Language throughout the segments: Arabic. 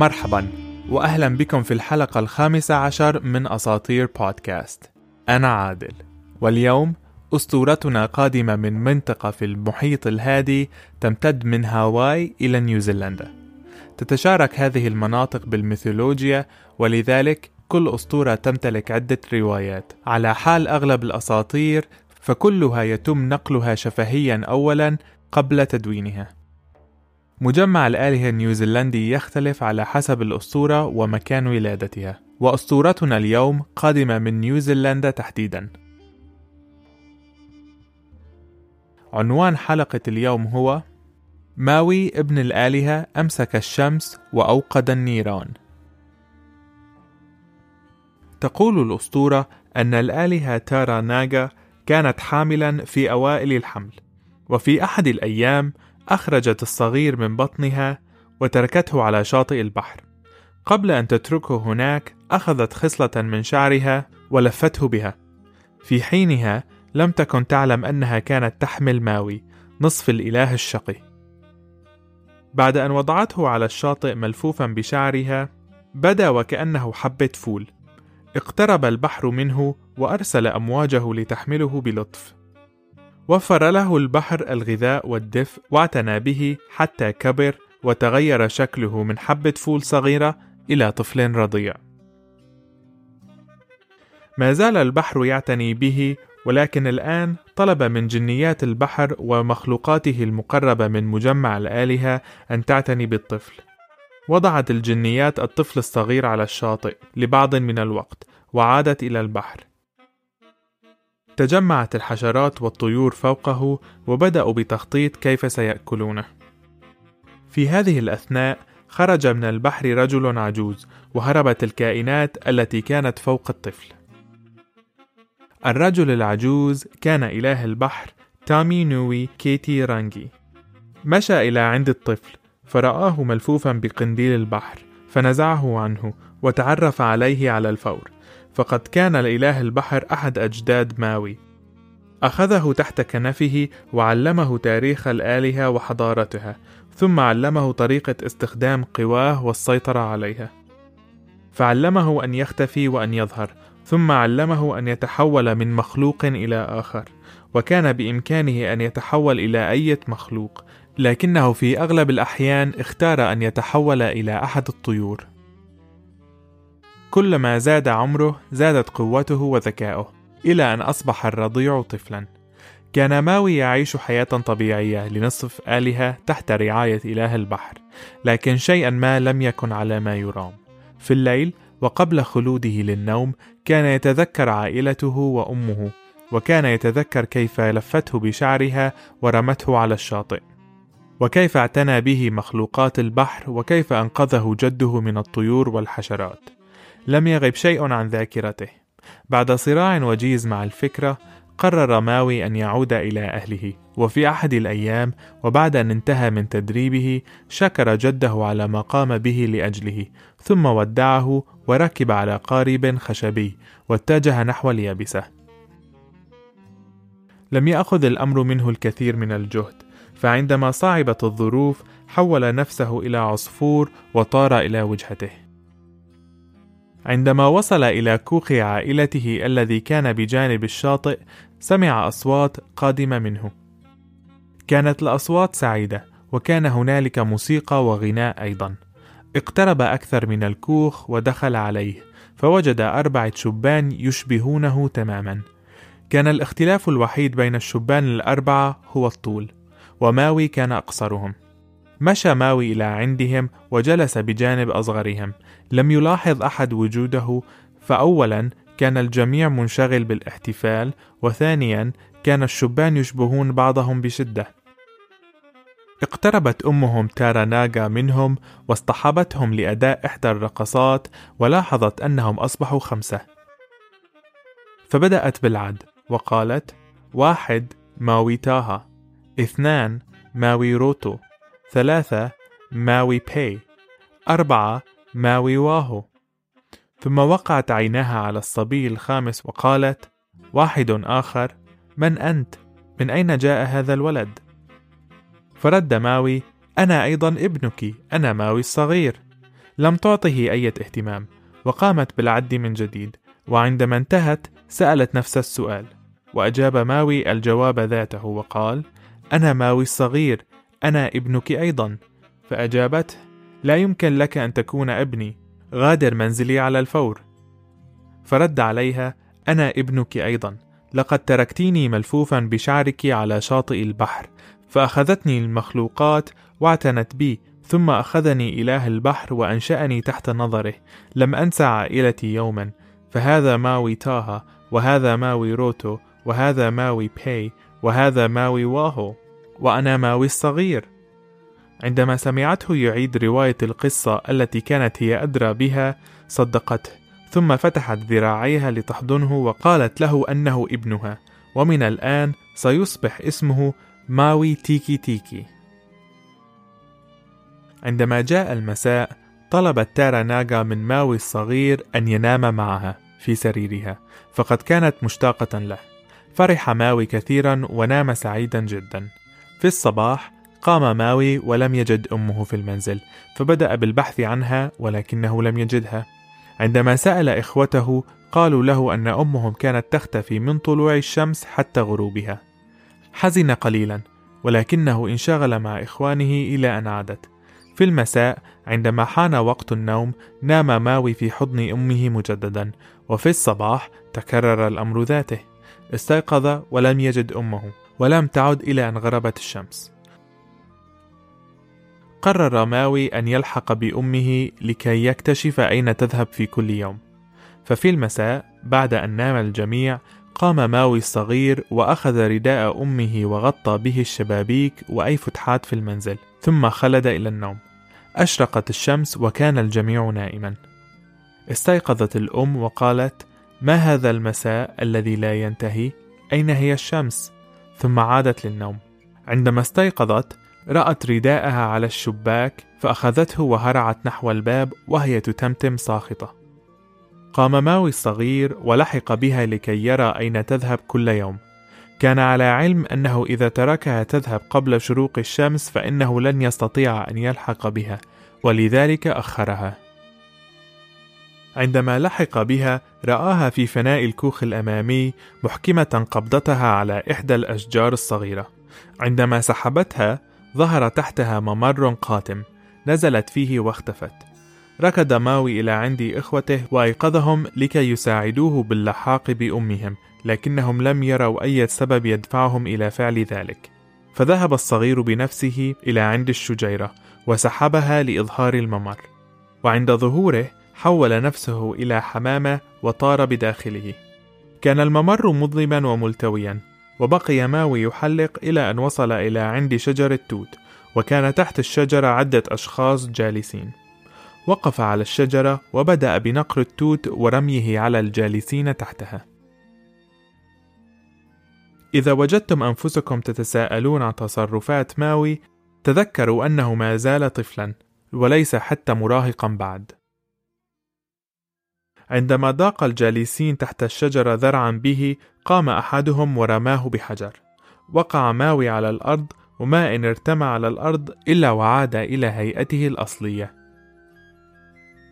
مرحبا وأهلا بكم في الحلقة الخامسة عشر من أساطير بودكاست. أنا عادل. واليوم أسطورتنا قادمة من منطقة في المحيط الهادي تمتد من هاواي إلى نيوزيلندا. تتشارك هذه المناطق بالميثولوجيا ولذلك كل أسطورة تمتلك عدة روايات. على حال أغلب الأساطير فكلها يتم نقلها شفهيا أولا قبل تدوينها. مجمع الآلهة النيوزيلندي يختلف على حسب الأسطورة ومكان ولادتها. وأسطورتنا اليوم قادمة من نيوزيلندا تحديدا. عنوان حلقة اليوم هو ماوي ابن الآلهة أمسك الشمس وأوقد النيران. تقول الأسطورة أن الآلهة تارا ناغا كانت حاملا في أوائل الحمل. وفي أحد الأيام أخرجت الصغير من بطنها وتركته على شاطئ البحر. قبل أن تتركه هناك أخذت خصلة من شعرها ولفته بها. في حينها لم تكن تعلم أنها كانت تحمل ماوي نصف الإله الشقي. بعد أن وضعته على الشاطئ ملفوفا بشعرها بدا وكأنه حبة فول. اقترب البحر منه وأرسل أمواجه لتحمله بلطف. وفر له البحر الغذاء والدفء واعتنى به حتى كبر وتغير شكله من حبة فول صغيرة إلى طفل رضيع. ما زال البحر يعتني به ولكن الآن طلب من جنيات البحر ومخلوقاته المقربة من مجمع الآلهة أن تعتني بالطفل. وضعت الجنيات الطفل الصغير على الشاطئ لبعض من الوقت وعادت إلى البحر تجمعت الحشرات والطيور فوقه وبدأوا بتخطيط كيف سيأكلونه. في هذه الأثناء خرج من البحر رجل عجوز وهربت الكائنات التي كانت فوق الطفل. الرجل العجوز كان إله البحر تامي نوي كيتي رانجي. مشى إلى عند الطفل فرآه ملفوفا بقنديل البحر فنزعه عنه وتعرف عليه على الفور فقد كان لإله البحر أحد أجداد ماوي. أخذه تحت كنفه وعلمه تاريخ الآلهة وحضارتها ثم علمه طريقة استخدام قواه والسيطرة عليها. فعلمه أن يختفي وأن يظهر ثم علمه أن يتحول من مخلوق إلى آخر وكان بإمكانه أن يتحول إلى أي مخلوق لكنه في أغلب الأحيان اختار أن يتحول إلى أحد الطيور. كلما زاد عمره زادت قوته وذكاؤه إلى أن أصبح الرضيع طفلا. كان ماوي يعيش حياة طبيعية لنصف آلهة تحت رعاية إله البحر لكن شيئا ما لم يكن على ما يرام. في الليل وقبل خلوده للنوم كان يتذكر عائلته وأمه وكان يتذكر كيف لفته بشعرها ورمته على الشاطئ. وكيف اعتنى به مخلوقات البحر وكيف أنقذه جده من الطيور والحشرات. لم يغب شيء عن ذاكرته. بعد صراع وجيز مع الفكرة قرر ماوي أن يعود إلى أهله. وفي أحد الأيام وبعد أن انتهى من تدريبه شكر جده على ما قام به لأجله ثم ودعه وركب على قارب خشبي واتجه نحو اليابسة. لم يأخذ الأمر منه الكثير من الجهد فعندما صعبت الظروف حول نفسه إلى عصفور وطار إلى وجهته. عندما وصل إلى كوخ عائلته الذي كان بجانب الشاطئ سمع أصوات قادمة منه. كانت الأصوات سعيدة وكان هنالك موسيقى وغناء أيضا. اقترب أكثر من الكوخ ودخل عليه فوجد أربعة شبان يشبهونه تماما. كان الاختلاف الوحيد بين الشبان الأربعة هو الطول وماوي كان أقصرهم. مشى ماوي إلى عندهم وجلس بجانب أصغرهم لم يلاحظ أحد وجوده فأولا كان الجميع منشغل بالاحتفال وثانيا كان الشبان يشبهون بعضهم بشدة. اقتربت أمهم تارا ناغا منهم واصطحبتهم لأداء إحدى الرقصات ولاحظت أنهم أصبحوا خمسة. فبدأت بالعد وقالت واحد ماوي تاها. اثنان ماوي روتو. ثلاثة ماوي باي أربعة ماوي واهو ثم وقعت عيناها على الصبي الخامس وقالت واحد آخر من أنت؟ من أين جاء هذا الولد؟ فرد ماوي أنا أيضا ابنك أنا ماوي الصغير لم تعطه أي اهتمام وقامت بالعد من جديد وعندما انتهت سألت نفس السؤال وأجاب ماوي الجواب ذاته وقال أنا ماوي الصغير أنا ابنك أيضا فأجابته لا يمكن لك أن تكون ابني. غادر منزلي على الفور. فرد عليها أنا ابنك أيضا. لقد تركتيني ملفوفا بشعرك على شاطئ البحر. فأخذتني المخلوقات واعتنت بي ثم أخذني إله البحر وأنشأني تحت نظره. لم أنسى عائلتي يوما. فهذا ماوي تاها وهذا ماوي روتو وهذا ماوي باي وهذا ماوي واهو. وأنا ماوي الصغير. عندما سمعته يعيد رواية القصة التي كانت هي أدرى بها صدقته. ثم فتحت ذراعيها لتحضنه وقالت له أنه ابنها. ومن الآن سيصبح اسمه ماوي تيكي تيكي. عندما جاء المساء طلبت تارا ناغا من ماوي الصغير أن ينام معها في سريرها فقد كانت مشتاقة له. فرح ماوي كثيرا ونام سعيدا جدا. في الصباح قام ماوي ولم يجد أمه في المنزل فبدأ بالبحث عنها ولكنه لم يجدها. عندما سأل إخوته قالوا له أن أمهم كانت تختفي من طلوع الشمس حتى غروبها. حزن قليلا ولكنه انشغل مع إخوانه إلى أن عادت. في المساء عندما حان وقت النوم نام ماوي في حضن أمه مجددا وفي الصباح تكرر الأمر ذاته. استيقظ ولم يجد أمه ولم تعد إلى أن غربت الشمس. قرر ماوي أن يلحق بأمه لكي يكتشف أين تذهب في كل يوم. ففي المساء بعد أن نام الجميع قام ماوي الصغير وأخذ رداء أمه وغطى به الشبابيك وأي فتحات في المنزل ثم خلد إلى النوم. أشرقت الشمس وكان الجميع نائما. استيقظت الأم وقالت ما هذا المساء الذي لا ينتهي؟ أين هي الشمس؟ ثم عادت للنوم. عندما استيقظت رأت رداءها على الشباك فأخذته وهرعت نحو الباب وهي تتمتم ساخطة. قام ماوي الصغير ولحق بها لكي يرى أين تذهب كل يوم. كان على علم أنه إذا تركها تذهب قبل شروق الشمس فإنه لن يستطيع أن يلحق بها ولذلك أخرها. عندما لحق بها رآها في فناء الكوخ الأمامي محكمة قبضتها على إحدى الأشجار الصغيرة. عندما سحبتها ظهر تحتها ممر قاتم نزلت فيه واختفت. ركض ماوي إلى عند إخوته وأيقظهم لكي يساعدوه باللحاق بأمهم لكنهم لم يروا أي سبب يدفعهم إلى فعل ذلك. فذهب الصغير بنفسه إلى عند الشجيرة وسحبها لإظهار الممر. وعند ظهوره حول نفسه إلى حمامة وطار بداخله. كان الممر مظلما وملتويا. وبقي ماوي يحلق إلى أن وصل إلى عند شجر التوت وكان تحت الشجرة عدة أشخاص جالسين. وقف على الشجرة وبدأ بنقر التوت ورميه على الجالسين تحتها. إذا وجدتم أنفسكم تتساءلون عن تصرفات ماوي تذكروا أنه ما زال طفلا وليس حتى مراهقا بعد. عندما ضاق الجالسين تحت الشجرة ذرعا به قام أحدهم ورماه بحجر. وقع ماوي على الأرض وما إن ارتمى على الأرض إلا وعاد إلى هيئته الأصلية.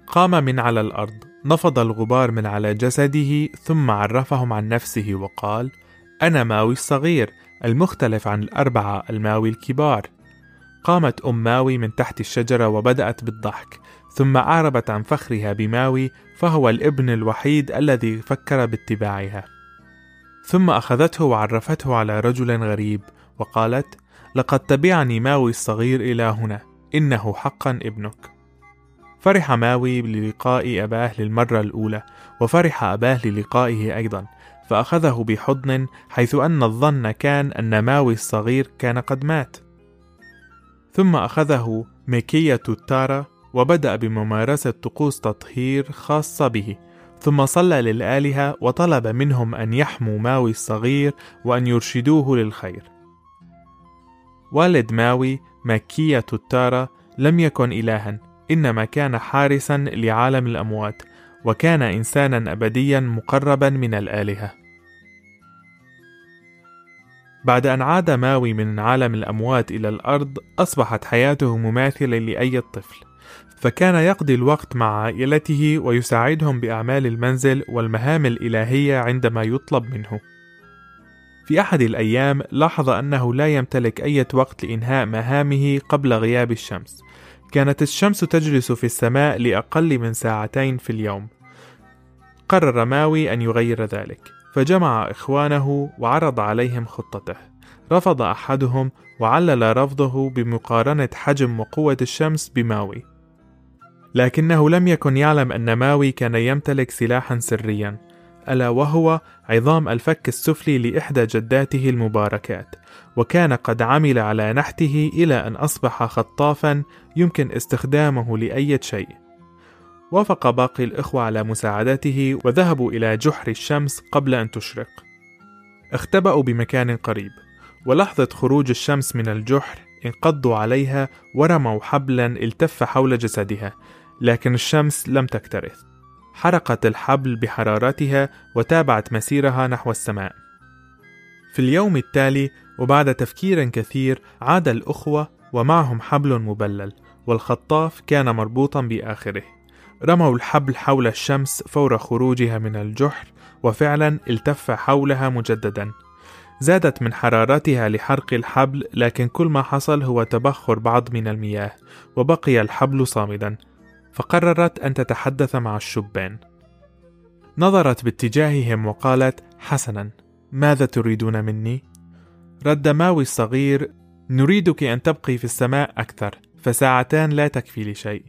قام من على الأرض. نفض الغبار من على جسده ثم عرفهم عن نفسه وقال أنا ماوي الصغير المختلف عن الأربعة الماوي الكبار. قامت أم ماوي من تحت الشجرة وبدأت بالضحك. ثم أعربت عن فخرها بماوي فهو الابن الوحيد الذي فكر باتباعها. ثم أخذته وعرفته على رجل غريب وقالت لقد تبعني ماوي الصغير إلى هنا إنه حقا ابنك. فرح ماوي للقاء أباه للمرة الأولى وفرح أباه للقائه أيضا فأخذه بحضن حيث أن الظن كان أن ماوي الصغير كان قد مات. ثم أخذه ميكية التارا وبدأ بممارسة طقوس تطهير خاصة به ثم صلى للآلهة وطلب منهم أن يحموا ماوي الصغير وأن يرشدوه للخير. والد ماوي مكية التارا لم يكن إلها إنما كان حارسا لعالم الأموات وكان إنسانا أبديا مقربا من الآلهة. بعد أن عاد ماوي من عالم الأموات إلى الأرض أصبحت حياته مماثلة لأي طفل. فكان يقضي الوقت مع عائلته ويساعدهم بأعمال المنزل والمهام الإلهية عندما يطلب منه. في أحد الأيام لاحظ أنه لا يمتلك أي وقت لإنهاء مهامه قبل غياب الشمس. كانت الشمس تجلس في السماء لأقل من ساعتين في اليوم. قرر ماوي أن يغير ذلك، فجمع إخوانه وعرض عليهم خطته. رفض أحدهم وعلل رفضه بمقارنة حجم وقوة الشمس بماوي. لكنه لم يكن يعلم أن ماوي كان يمتلك سلاحا سريا ألا وهو عظام الفك السفلي لإحدى جداته المباركات وكان قد عمل على نحته إلى أن أصبح خطافا يمكن استخدامه لأي شيء. وافق باقي الإخوة على مساعدته وذهبوا إلى جحر الشمس قبل أن تشرق. اختبأوا بمكان قريب ولحظة خروج الشمس من الجحر انقضوا عليها ورموا حبلا التف حول جسدها لكن الشمس لم تكترث. حرقت الحبل بحرارتها وتابعت مسيرها نحو السماء. في اليوم التالي وبعد تفكير كثير عاد الأخوة ومعهم حبل مبلل والخطاف كان مربوطا بآخره. رموا الحبل حول الشمس فور خروجها من الجحر وفعلا التف حولها مجددا. زادت من حرارتها لحرق الحبل لكن كل ما حصل هو تبخر بعض من المياه وبقي الحبل صامدا. فقررت أن تتحدث مع الشبان. نظرت باتجاههم وقالت حسنا ماذا تريدون مني؟ رد ماوي الصغير نريدك أن تبقي في السماء أكثر فساعتان لا تكفي لشيء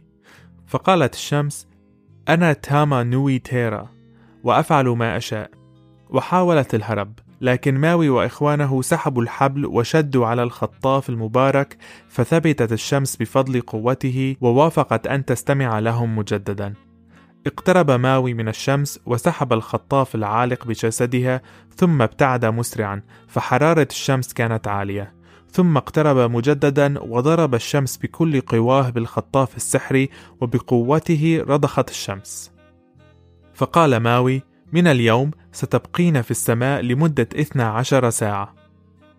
فقالت الشمس أنا تاما نوي تيرا وأفعل ما أشاء. وحاولت الهرب. لكن ماوي وإخوانه سحبوا الحبل وشدوا على الخطاف المبارك فثبتت الشمس بفضل قوته ووافقت أن تستمع لهم مجددا. اقترب ماوي من الشمس وسحب الخطاف العالق بجسدها ثم ابتعد مسرعا فحرارة الشمس كانت عالية. ثم اقترب مجددا وضرب الشمس بكل قواه بالخطاف السحري وبقوته رضخت الشمس. فقال ماوي من اليوم ستبقين في السماء لمدة 12 ساعة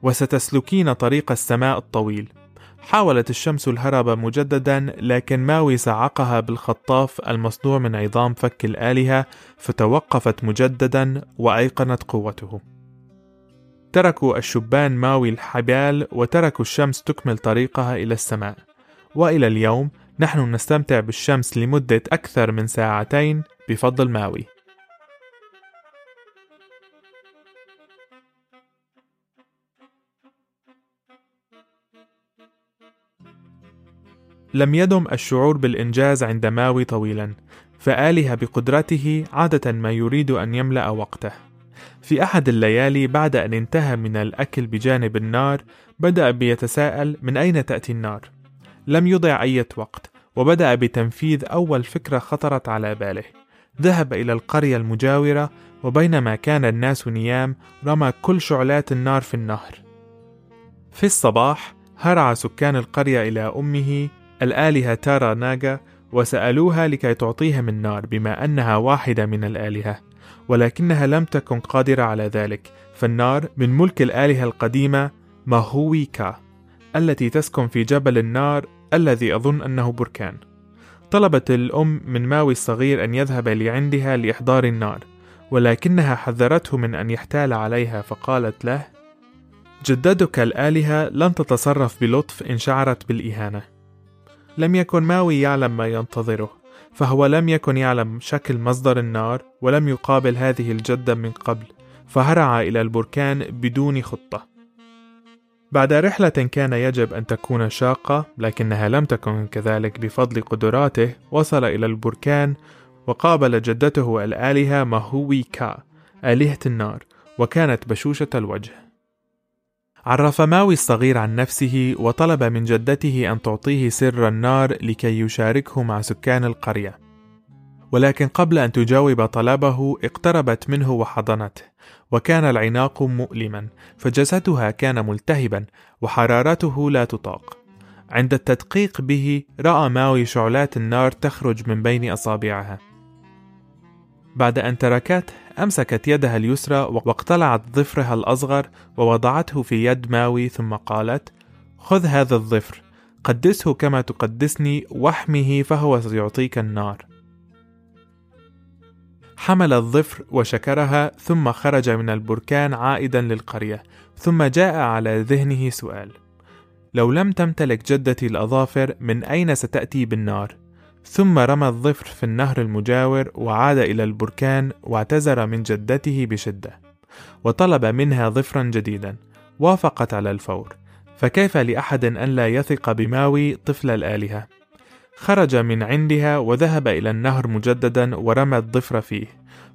وستسلكين طريق السماء الطويل. حاولت الشمس الهرب مجددا لكن ماوي صعقها بالخطاف المصنوع من عظام فك الآلهة فتوقفت مجددا وأيقنت قوته. تركوا الشبان ماوي الحبال وتركوا الشمس تكمل طريقها إلى السماء. وإلى اليوم نحن نستمتع بالشمس لمدة أكثر من ساعتين بفضل ماوي. لم يدم الشعور بالإنجاز عند ماوي طويلا فآله بقدرته عادة ما يريد أن يملأ وقته. في أحد الليالي بعد أن انتهى من الأكل بجانب النار بدأ بيتساءل من أين تأتي النار؟ لم يضع أي وقت وبدأ بتنفيذ أول فكرة خطرت على باله. ذهب إلى القرية المجاورة وبينما كان الناس نيام رمى كل شعلات النار في النهر. في الصباح هرع سكان القرية إلى أمه الآلهة تارا ناغا وسألوها لكي تعطيهم النار بما أنها واحدة من الآلهة ولكنها لم تكن قادرة على ذلك فالنار من ملك الآلهة القديمة ماهوي كا التي تسكن في جبل النار الذي أظن أنه بركان. طلبت الأم من ماوي الصغير أن يذهب لعندها لإحضار النار ولكنها حذرته من أن يحتال عليها فقالت له جدتك الآلهة لن تتصرف بلطف إن شعرت بالإهانة. لم يكن ماوي يعلم ما ينتظره فهو لم يكن يعلم شكل مصدر النار ولم يقابل هذه الجدة من قبل فهرع إلى البركان بدون خطة. بعد رحلة كان يجب أن تكون شاقة لكنها لم تكن كذلك بفضل قدراته وصل إلى البركان وقابل جدته الآلهة ماهوي كا آلهة النار وكانت بشوشة الوجه. عرف ماوي الصغير عن نفسه وطلب من جدته أن تعطيه سر النار لكي يشاركه مع سكان القرية. ولكن قبل أن تجاوب طلبه اقتربت منه وحضنته وكان العناق مؤلما فجسدها كان ملتهبا وحرارته لا تطاق. عند التدقيق به رأى ماوي شعلات النار تخرج من بين أصابعها. بعد أن تركته أمسكت يدها اليسرى واقتلعت ظفرها الأصغر ووضعته في يد ماوي ثم قالت: خذ هذا الظفر، قدسه كما تقدسني واحمه فهو سيعطيك النار حمل الظفر وشكرها ثم خرج من البركان عائدا للقرية ثم جاء على ذهنه سؤال لو لم تمتلك جدتي الأظافر من أين ستأتي بالنار؟ ثم رمى الظفر في النهر المجاور وعاد إلى البركان واعتذر من جدته بشدة وطلب منها ظفرا جديدا وافقت على الفور. فكيف لأحد أن لا يثق بماوي طفل الآلهة؟ خرج من عندها وذهب إلى النهر مجددا ورمى الضفر فيه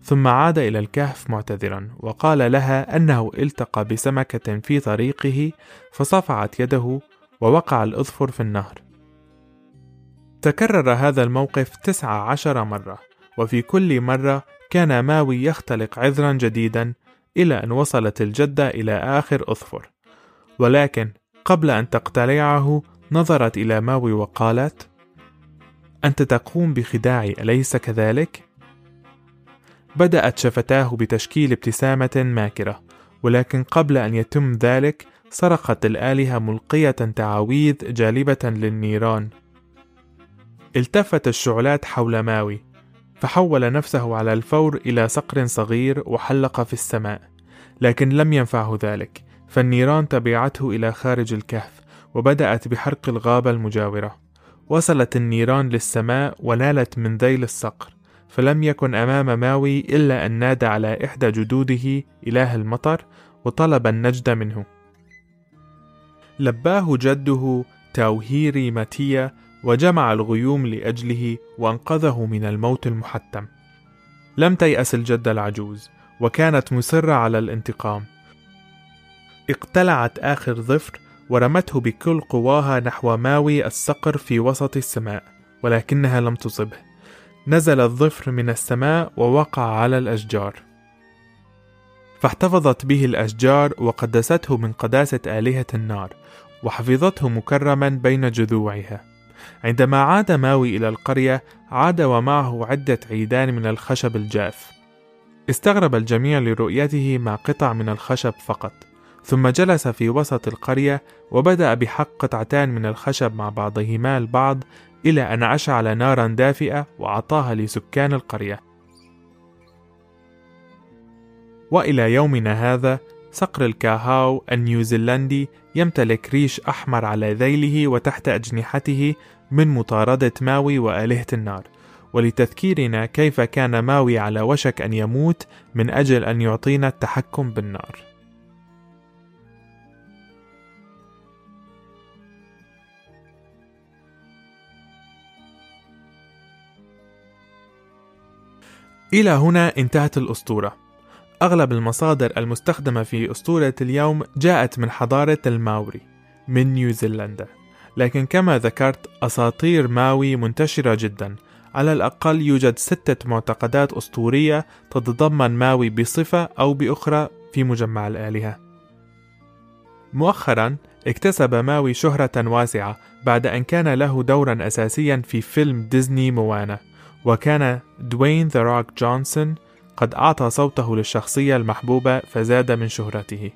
ثم عاد إلى الكهف معتذرا وقال لها أنه التقى بسمكة في طريقه فصفعت يده ووقع الأظفر في النهر. تكرر هذا الموقف تسع عشر مرة وفي كل مرة كان ماوي يختلق عذرا جديدا إلى أن وصلت الجدة إلى آخر أظفر ولكن قبل أن تقتلعه نظرت إلى ماوي وقالت أنت تقوم بخداعي أليس كذلك؟ بدأت شفتاه بتشكيل ابتسامة ماكرة ولكن قبل أن يتم ذلك صرخت الآلهة ملقية تعاويذ جالبة للنيران التفت الشعلات حول ماوي فحول نفسه على الفور إلى صقر صغير وحلق في السماء لكن لم ينفعه ذلك فالنيران تبعته إلى خارج الكهف وبدأت بحرق الغابة المجاورة. وصلت النيران للسماء ونالت من ذيل الصقر فلم يكن أمام ماوي إلا أن نادى على إحدى جدوده إله المطر وطلب النجد منه. لباه جده تاوهيري ماتيا وجمع الغيوم لأجله وأنقذه من الموت المحتم. لم تيأس الجدة العجوز وكانت مصرة على الانتقام. اقتلعت آخر ظفر ورمته بكل قواها نحو ماوي الصقر في وسط السماء ولكنها لم تصبه. نزل الظفر من السماء ووقع على الأشجار. فاحتفظت به الأشجار وقدسته من قداسة آلهة النار وحفظته مكرما بين جذوعها. عندما عاد ماوي إلى القرية عاد ومعه عدة عيدان من الخشب الجاف استغرب الجميع لرؤيته مع قطع من الخشب فقط ثم جلس في وسط القرية وبدأ بحق قطعتان من الخشب مع بعضهما البعض إلى أن أشعل نارا دافئة وأعطاها لسكان القرية. وإلى يومنا هذا صقر الكاهاو النيوزيلندي يمتلك ريش أحمر على ذيله وتحت أجنحته من مطاردة ماوي وآلهة النار ولتذكيرنا كيف كان ماوي على وشك أن يموت من أجل أن يعطينا التحكم بالنار إلى هنا انتهت الأسطورة. أغلب المصادر المستخدمة في أسطورة اليوم جاءت من حضارة الماوري من نيوزيلندا، لكن كما ذكرت أساطير ماوي منتشرة جدا، على الأقل يوجد ستة معتقدات أسطورية تتضمن ماوي بصفة أو بأخرى في مجمع الآلهة. مؤخرا اكتسب ماوي شهرة واسعة بعد أن كان له دورا أساسيا في فيلم ديزني موانا وكان دوين ذا روك جونسون قد أعطى صوته للشخصية المحبوبة فزاد من شهرته.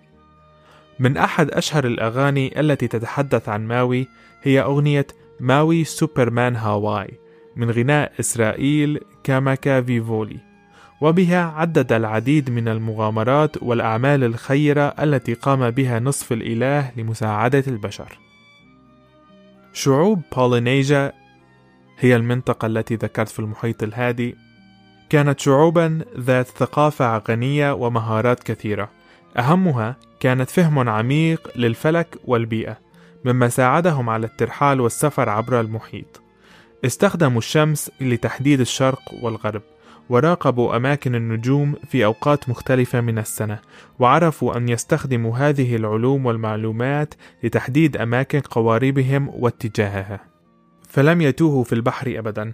من أحد أشهر الأغاني التي تتحدث عن ماوي هي أغنية ماوي سوبرمان هاواي من غناء إسرائيل كاماكا فيفولي. وبها عدد العديد من المغامرات والأعمال الخيرة التي قام بها نصف الإله لمساعدة البشر. شعوب بولينيجا هي المنطقة التي ذكرت في المحيط الهادي. كانت شعوبا ذات ثقافة غنية ومهارات كثيرة. أهمها كانت فهم عميق للفلك والبيئة مما ساعدهم على الترحال والسفر عبر المحيط. استخدموا الشمس لتحديد الشرق والغرب وراقبوا أماكن النجوم في أوقات مختلفة من السنة وعرفوا أن يستخدموا هذه العلوم والمعلومات لتحديد أماكن قواربهم واتجاهها. فلم يتوهوا في البحر أبدا.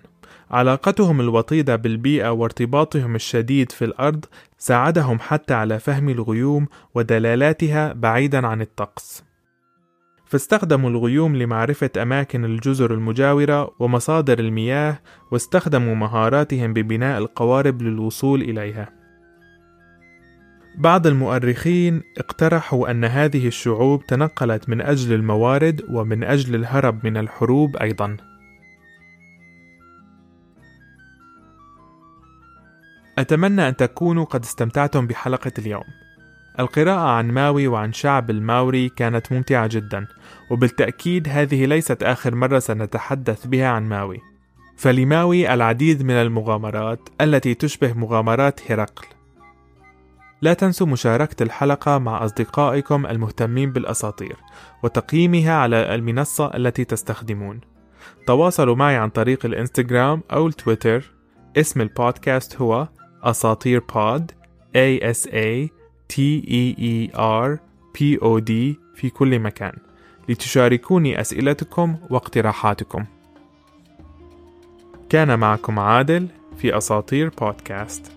علاقتهم الوطيدة بالبيئة وارتباطهم الشديد في الأرض ساعدهم حتى على فهم الغيوم ودلالاتها بعيدا عن الطقس فاستخدموا الغيوم لمعرفة أماكن الجزر المجاورة ومصادر المياه واستخدموا مهاراتهم ببناء القوارب للوصول إليها بعض المؤرخين اقترحوا أن هذه الشعوب تنقلت من أجل الموارد ومن أجل الهرب من الحروب أيضا. أتمنى أن تكونوا قد استمتعتم بحلقة اليوم. القراءة عن ماوي وعن شعب الماوري كانت ممتعة جدا، وبالتأكيد هذه ليست آخر مرة سنتحدث بها عن ماوي. فلماوي العديد من المغامرات التي تشبه مغامرات هرقل. لا تنسوا مشاركة الحلقة مع أصدقائكم المهتمين بالأساطير وتقييمها على المنصة التي تستخدمون. تواصلوا معي عن طريق الإنستغرام أو التويتر. اسم البودكاست هو أساطير بود A S A T E E R P O D في كل مكان لتشاركوني أسئلتكم واقتراحاتكم. كان معكم عادل في أساطير بودكاست.